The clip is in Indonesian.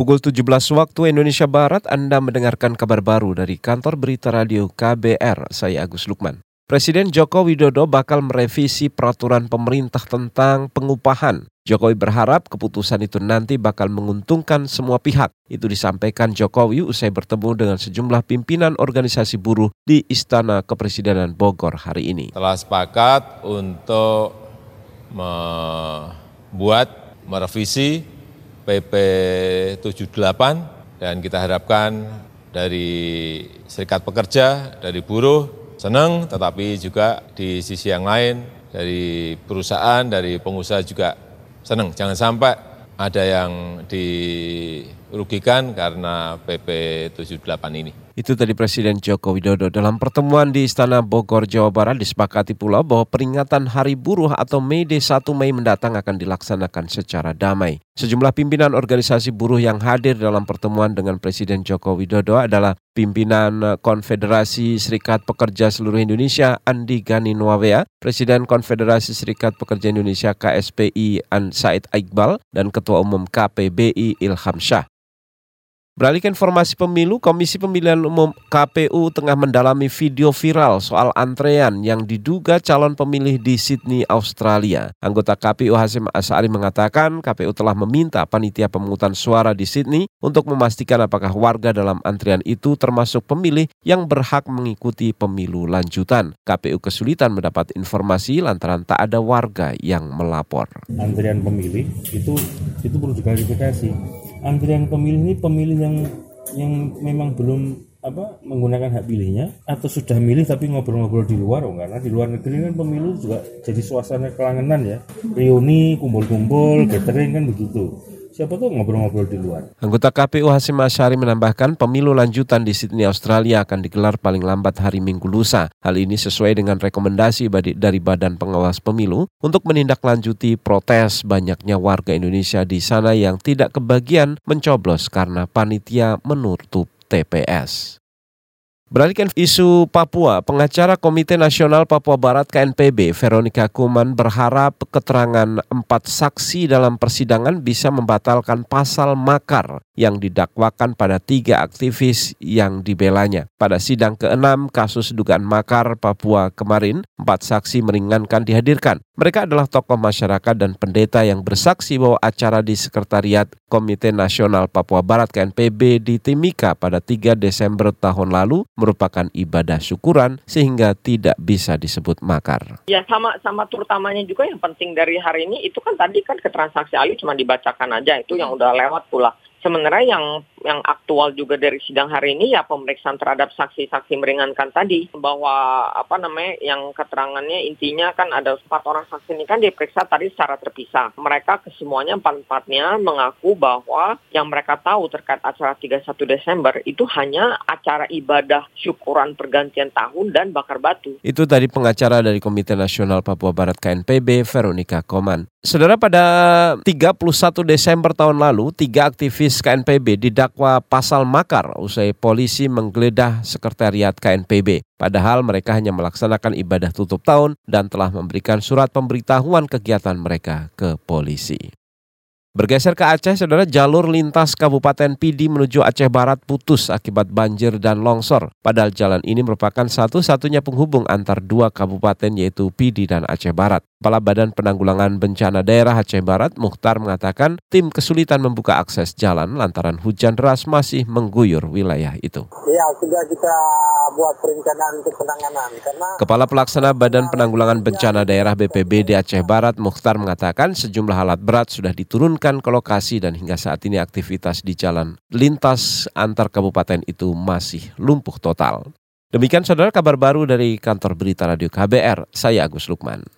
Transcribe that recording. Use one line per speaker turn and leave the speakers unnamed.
Pukul 17 waktu Indonesia Barat, Anda mendengarkan kabar baru dari kantor berita radio KBR. Saya Agus Lukman. Presiden Joko Widodo bakal merevisi peraturan pemerintah tentang pengupahan. Jokowi berharap keputusan itu nanti bakal menguntungkan semua pihak. Itu disampaikan Jokowi usai bertemu dengan sejumlah pimpinan organisasi buruh di Istana Kepresidenan Bogor hari ini.
Telah sepakat untuk membuat merevisi PP 78 dan kita harapkan dari serikat pekerja, dari buruh senang, tetapi juga di sisi yang lain dari perusahaan, dari pengusaha juga senang. Jangan sampai ada yang dirugikan karena PP 78 ini.
Itu tadi Presiden Joko Widodo. Dalam pertemuan di Istana Bogor, Jawa Barat disepakati pula bahwa peringatan Hari Buruh atau Mei Day 1 Mei mendatang akan dilaksanakan secara damai. Sejumlah pimpinan organisasi buruh yang hadir dalam pertemuan dengan Presiden Joko Widodo adalah pimpinan Konfederasi Serikat Pekerja Seluruh Indonesia Andi Gani Nuawea, Presiden Konfederasi Serikat Pekerja Indonesia KSPI An Said Iqbal, dan Ketua Umum KPBI Ilham Syah. Beralih ke informasi pemilu, Komisi Pemilihan Umum KPU tengah mendalami video viral soal antrean yang diduga calon pemilih di Sydney, Australia. Anggota KPU Hasim Asari mengatakan KPU telah meminta panitia pemungutan suara di Sydney untuk memastikan apakah warga dalam antrian itu termasuk pemilih yang berhak mengikuti pemilu lanjutan. KPU kesulitan mendapat informasi lantaran tak ada warga yang melapor.
Antrian pemilih itu itu perlu diklarifikasi antrian pemilih ini pemilih yang yang memang belum apa menggunakan hak pilihnya atau sudah milih tapi ngobrol-ngobrol di luar oh karena di luar negeri kan pemilu juga jadi suasana kelangenan ya. Reuni kumpul-kumpul gathering kan begitu siapa tuh ngobrol-ngobrol di luar.
Anggota KPU Hasim Asyari menambahkan pemilu lanjutan di Sydney, Australia akan digelar paling lambat hari Minggu lusa. Hal ini sesuai dengan rekomendasi dari Badan Pengawas Pemilu untuk menindaklanjuti protes banyaknya warga Indonesia di sana yang tidak kebagian mencoblos karena panitia menutup TPS. Beralihkan isu Papua, pengacara Komite Nasional Papua Barat KNPB, Veronica Kuman berharap keterangan empat saksi dalam persidangan bisa membatalkan pasal makar yang didakwakan pada tiga aktivis yang dibelanya. Pada sidang ke-6 kasus dugaan makar Papua kemarin, empat saksi meringankan dihadirkan. Mereka adalah tokoh masyarakat dan pendeta yang bersaksi bahwa acara di Sekretariat Komite Nasional Papua Barat KNPB di Timika pada 3 Desember tahun lalu merupakan ibadah syukuran sehingga tidak bisa disebut makar.
Ya sama sama terutamanya juga yang penting dari hari ini itu kan tadi kan ketransaksi ahli cuma dibacakan aja itu yang udah lewat pula sebenarnya yang yang aktual juga dari sidang hari ini ya pemeriksaan terhadap saksi-saksi meringankan tadi bahwa apa namanya yang keterangannya intinya kan ada empat orang saksi ini kan diperiksa tadi secara terpisah. Mereka kesemuanya empat-empatnya mengaku bahwa yang mereka tahu terkait acara 31 Desember itu hanya acara ibadah syukuran pergantian tahun dan bakar batu.
Itu tadi pengacara dari Komite Nasional Papua Barat KNPB Veronica Koman. Saudara pada 31 Desember tahun lalu, tiga aktivis KNPB didakwa pasal makar usai polisi menggeledah sekretariat KNPB. Padahal mereka hanya melaksanakan ibadah tutup tahun dan telah memberikan surat pemberitahuan kegiatan mereka ke polisi. Bergeser ke Aceh, saudara jalur lintas Kabupaten Pidi menuju Aceh Barat putus akibat banjir dan longsor. Padahal jalan ini merupakan satu-satunya penghubung antar dua kabupaten yaitu Pidi dan Aceh Barat. Kepala Badan Penanggulangan Bencana Daerah Aceh Barat, Mukhtar mengatakan tim kesulitan membuka akses jalan lantaran hujan deras masih mengguyur wilayah itu.
Ya, sudah kita buat perencanaan untuk penanganan. Karena
Kepala Pelaksana Badan Penanggulangan Bencana Daerah BPBD Aceh Barat, Mukhtar mengatakan sejumlah alat berat sudah diturunkan ke lokasi dan hingga saat ini aktivitas di jalan lintas antar kabupaten itu masih lumpuh total. Demikian saudara kabar baru dari kantor berita radio KBR, saya Agus Lukman.